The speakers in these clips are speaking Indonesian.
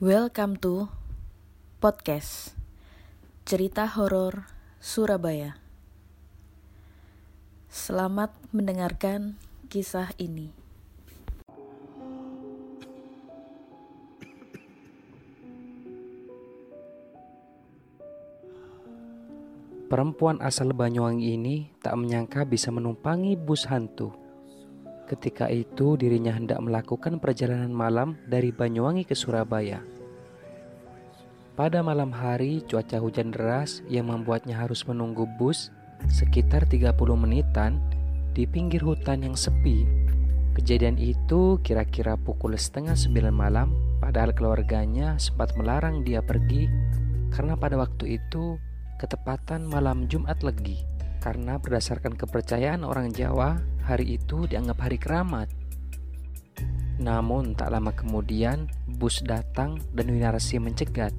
Welcome to podcast Cerita Horor Surabaya. Selamat mendengarkan kisah ini. Perempuan asal Banyuwangi ini tak menyangka bisa menumpangi bus hantu. Ketika itu dirinya hendak melakukan perjalanan malam dari Banyuwangi ke Surabaya. Pada malam hari cuaca hujan deras yang membuatnya harus menunggu bus sekitar 30 menitan di pinggir hutan yang sepi. Kejadian itu kira-kira pukul setengah sembilan malam padahal keluarganya sempat melarang dia pergi karena pada waktu itu ketepatan malam Jumat Legi karena berdasarkan kepercayaan orang Jawa hari itu dianggap hari keramat. Namun tak lama kemudian bus datang dan Winarsi mencegat.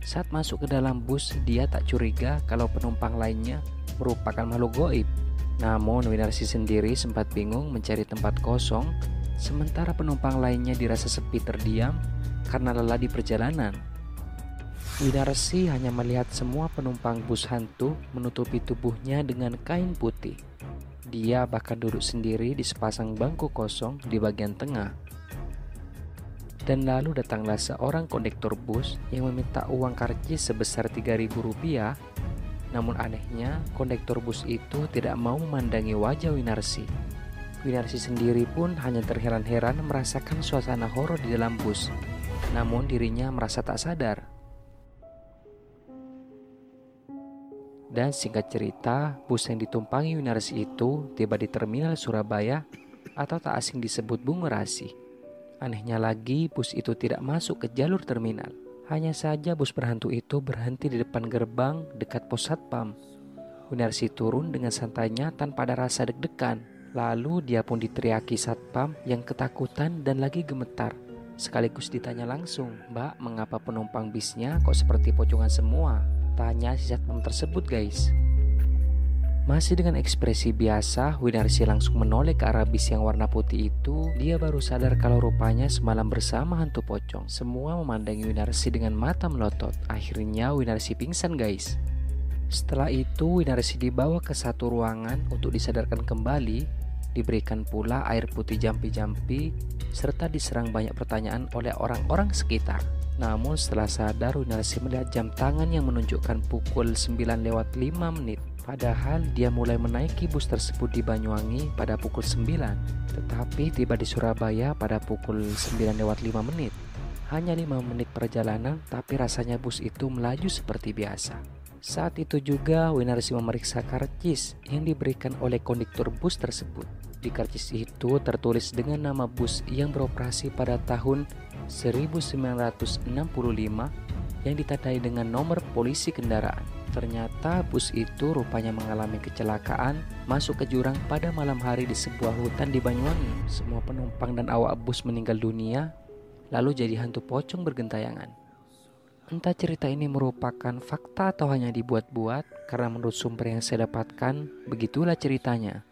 Saat masuk ke dalam bus dia tak curiga kalau penumpang lainnya merupakan makhluk goib. Namun Winarsi sendiri sempat bingung mencari tempat kosong sementara penumpang lainnya dirasa sepi terdiam karena lelah di perjalanan. Winarsi hanya melihat semua penumpang bus hantu menutupi tubuhnya dengan kain putih. Dia bahkan duduk sendiri di sepasang bangku kosong di bagian tengah. Dan lalu datanglah seorang kondektor bus yang meminta uang karcis sebesar 3000 rupiah. Namun anehnya, kondektor bus itu tidak mau memandangi wajah Winarsi. Winarsi sendiri pun hanya terheran-heran merasakan suasana horor di dalam bus. Namun dirinya merasa tak sadar Dan singkat cerita, bus yang ditumpangi Winarsi itu tiba di terminal Surabaya atau tak asing disebut Bungerasi. Anehnya lagi, bus itu tidak masuk ke jalur terminal. Hanya saja bus berhantu itu berhenti di depan gerbang dekat pos satpam. Winarsi turun dengan santainya tanpa ada rasa deg-degan. Lalu dia pun diteriaki satpam yang ketakutan dan lagi gemetar. Sekaligus ditanya langsung, Mbak, mengapa penumpang bisnya kok seperti pocongan semua? Tanya si satpam tersebut guys. Masih dengan ekspresi biasa, Winarsi langsung menoleh ke arah bis yang warna putih itu. Dia baru sadar kalau rupanya semalam bersama hantu pocong. Semua memandangi Winarsi dengan mata melotot. Akhirnya Winarsi pingsan guys. Setelah itu Winarsi dibawa ke satu ruangan untuk disadarkan kembali. Diberikan pula air putih jampi-jampi serta diserang banyak pertanyaan oleh orang-orang sekitar. Namun setelah sadar Winarsi melihat jam tangan yang menunjukkan pukul 9 lewat 5 menit. Padahal dia mulai menaiki bus tersebut di Banyuwangi pada pukul 9 Tetapi tiba di Surabaya pada pukul 9 lewat 5 menit. Hanya 5 menit perjalanan tapi rasanya bus itu melaju seperti biasa. Saat itu juga Winarsi memeriksa karcis yang diberikan oleh konduktor bus tersebut. Di karcis itu tertulis dengan nama bus yang beroperasi pada tahun 1965 yang ditandai dengan nomor polisi kendaraan. Ternyata bus itu rupanya mengalami kecelakaan masuk ke jurang pada malam hari di sebuah hutan di Banyuwangi. Semua penumpang dan awak bus meninggal dunia, lalu jadi hantu pocong bergentayangan. Entah cerita ini merupakan fakta atau hanya dibuat-buat, karena menurut sumber yang saya dapatkan, begitulah ceritanya.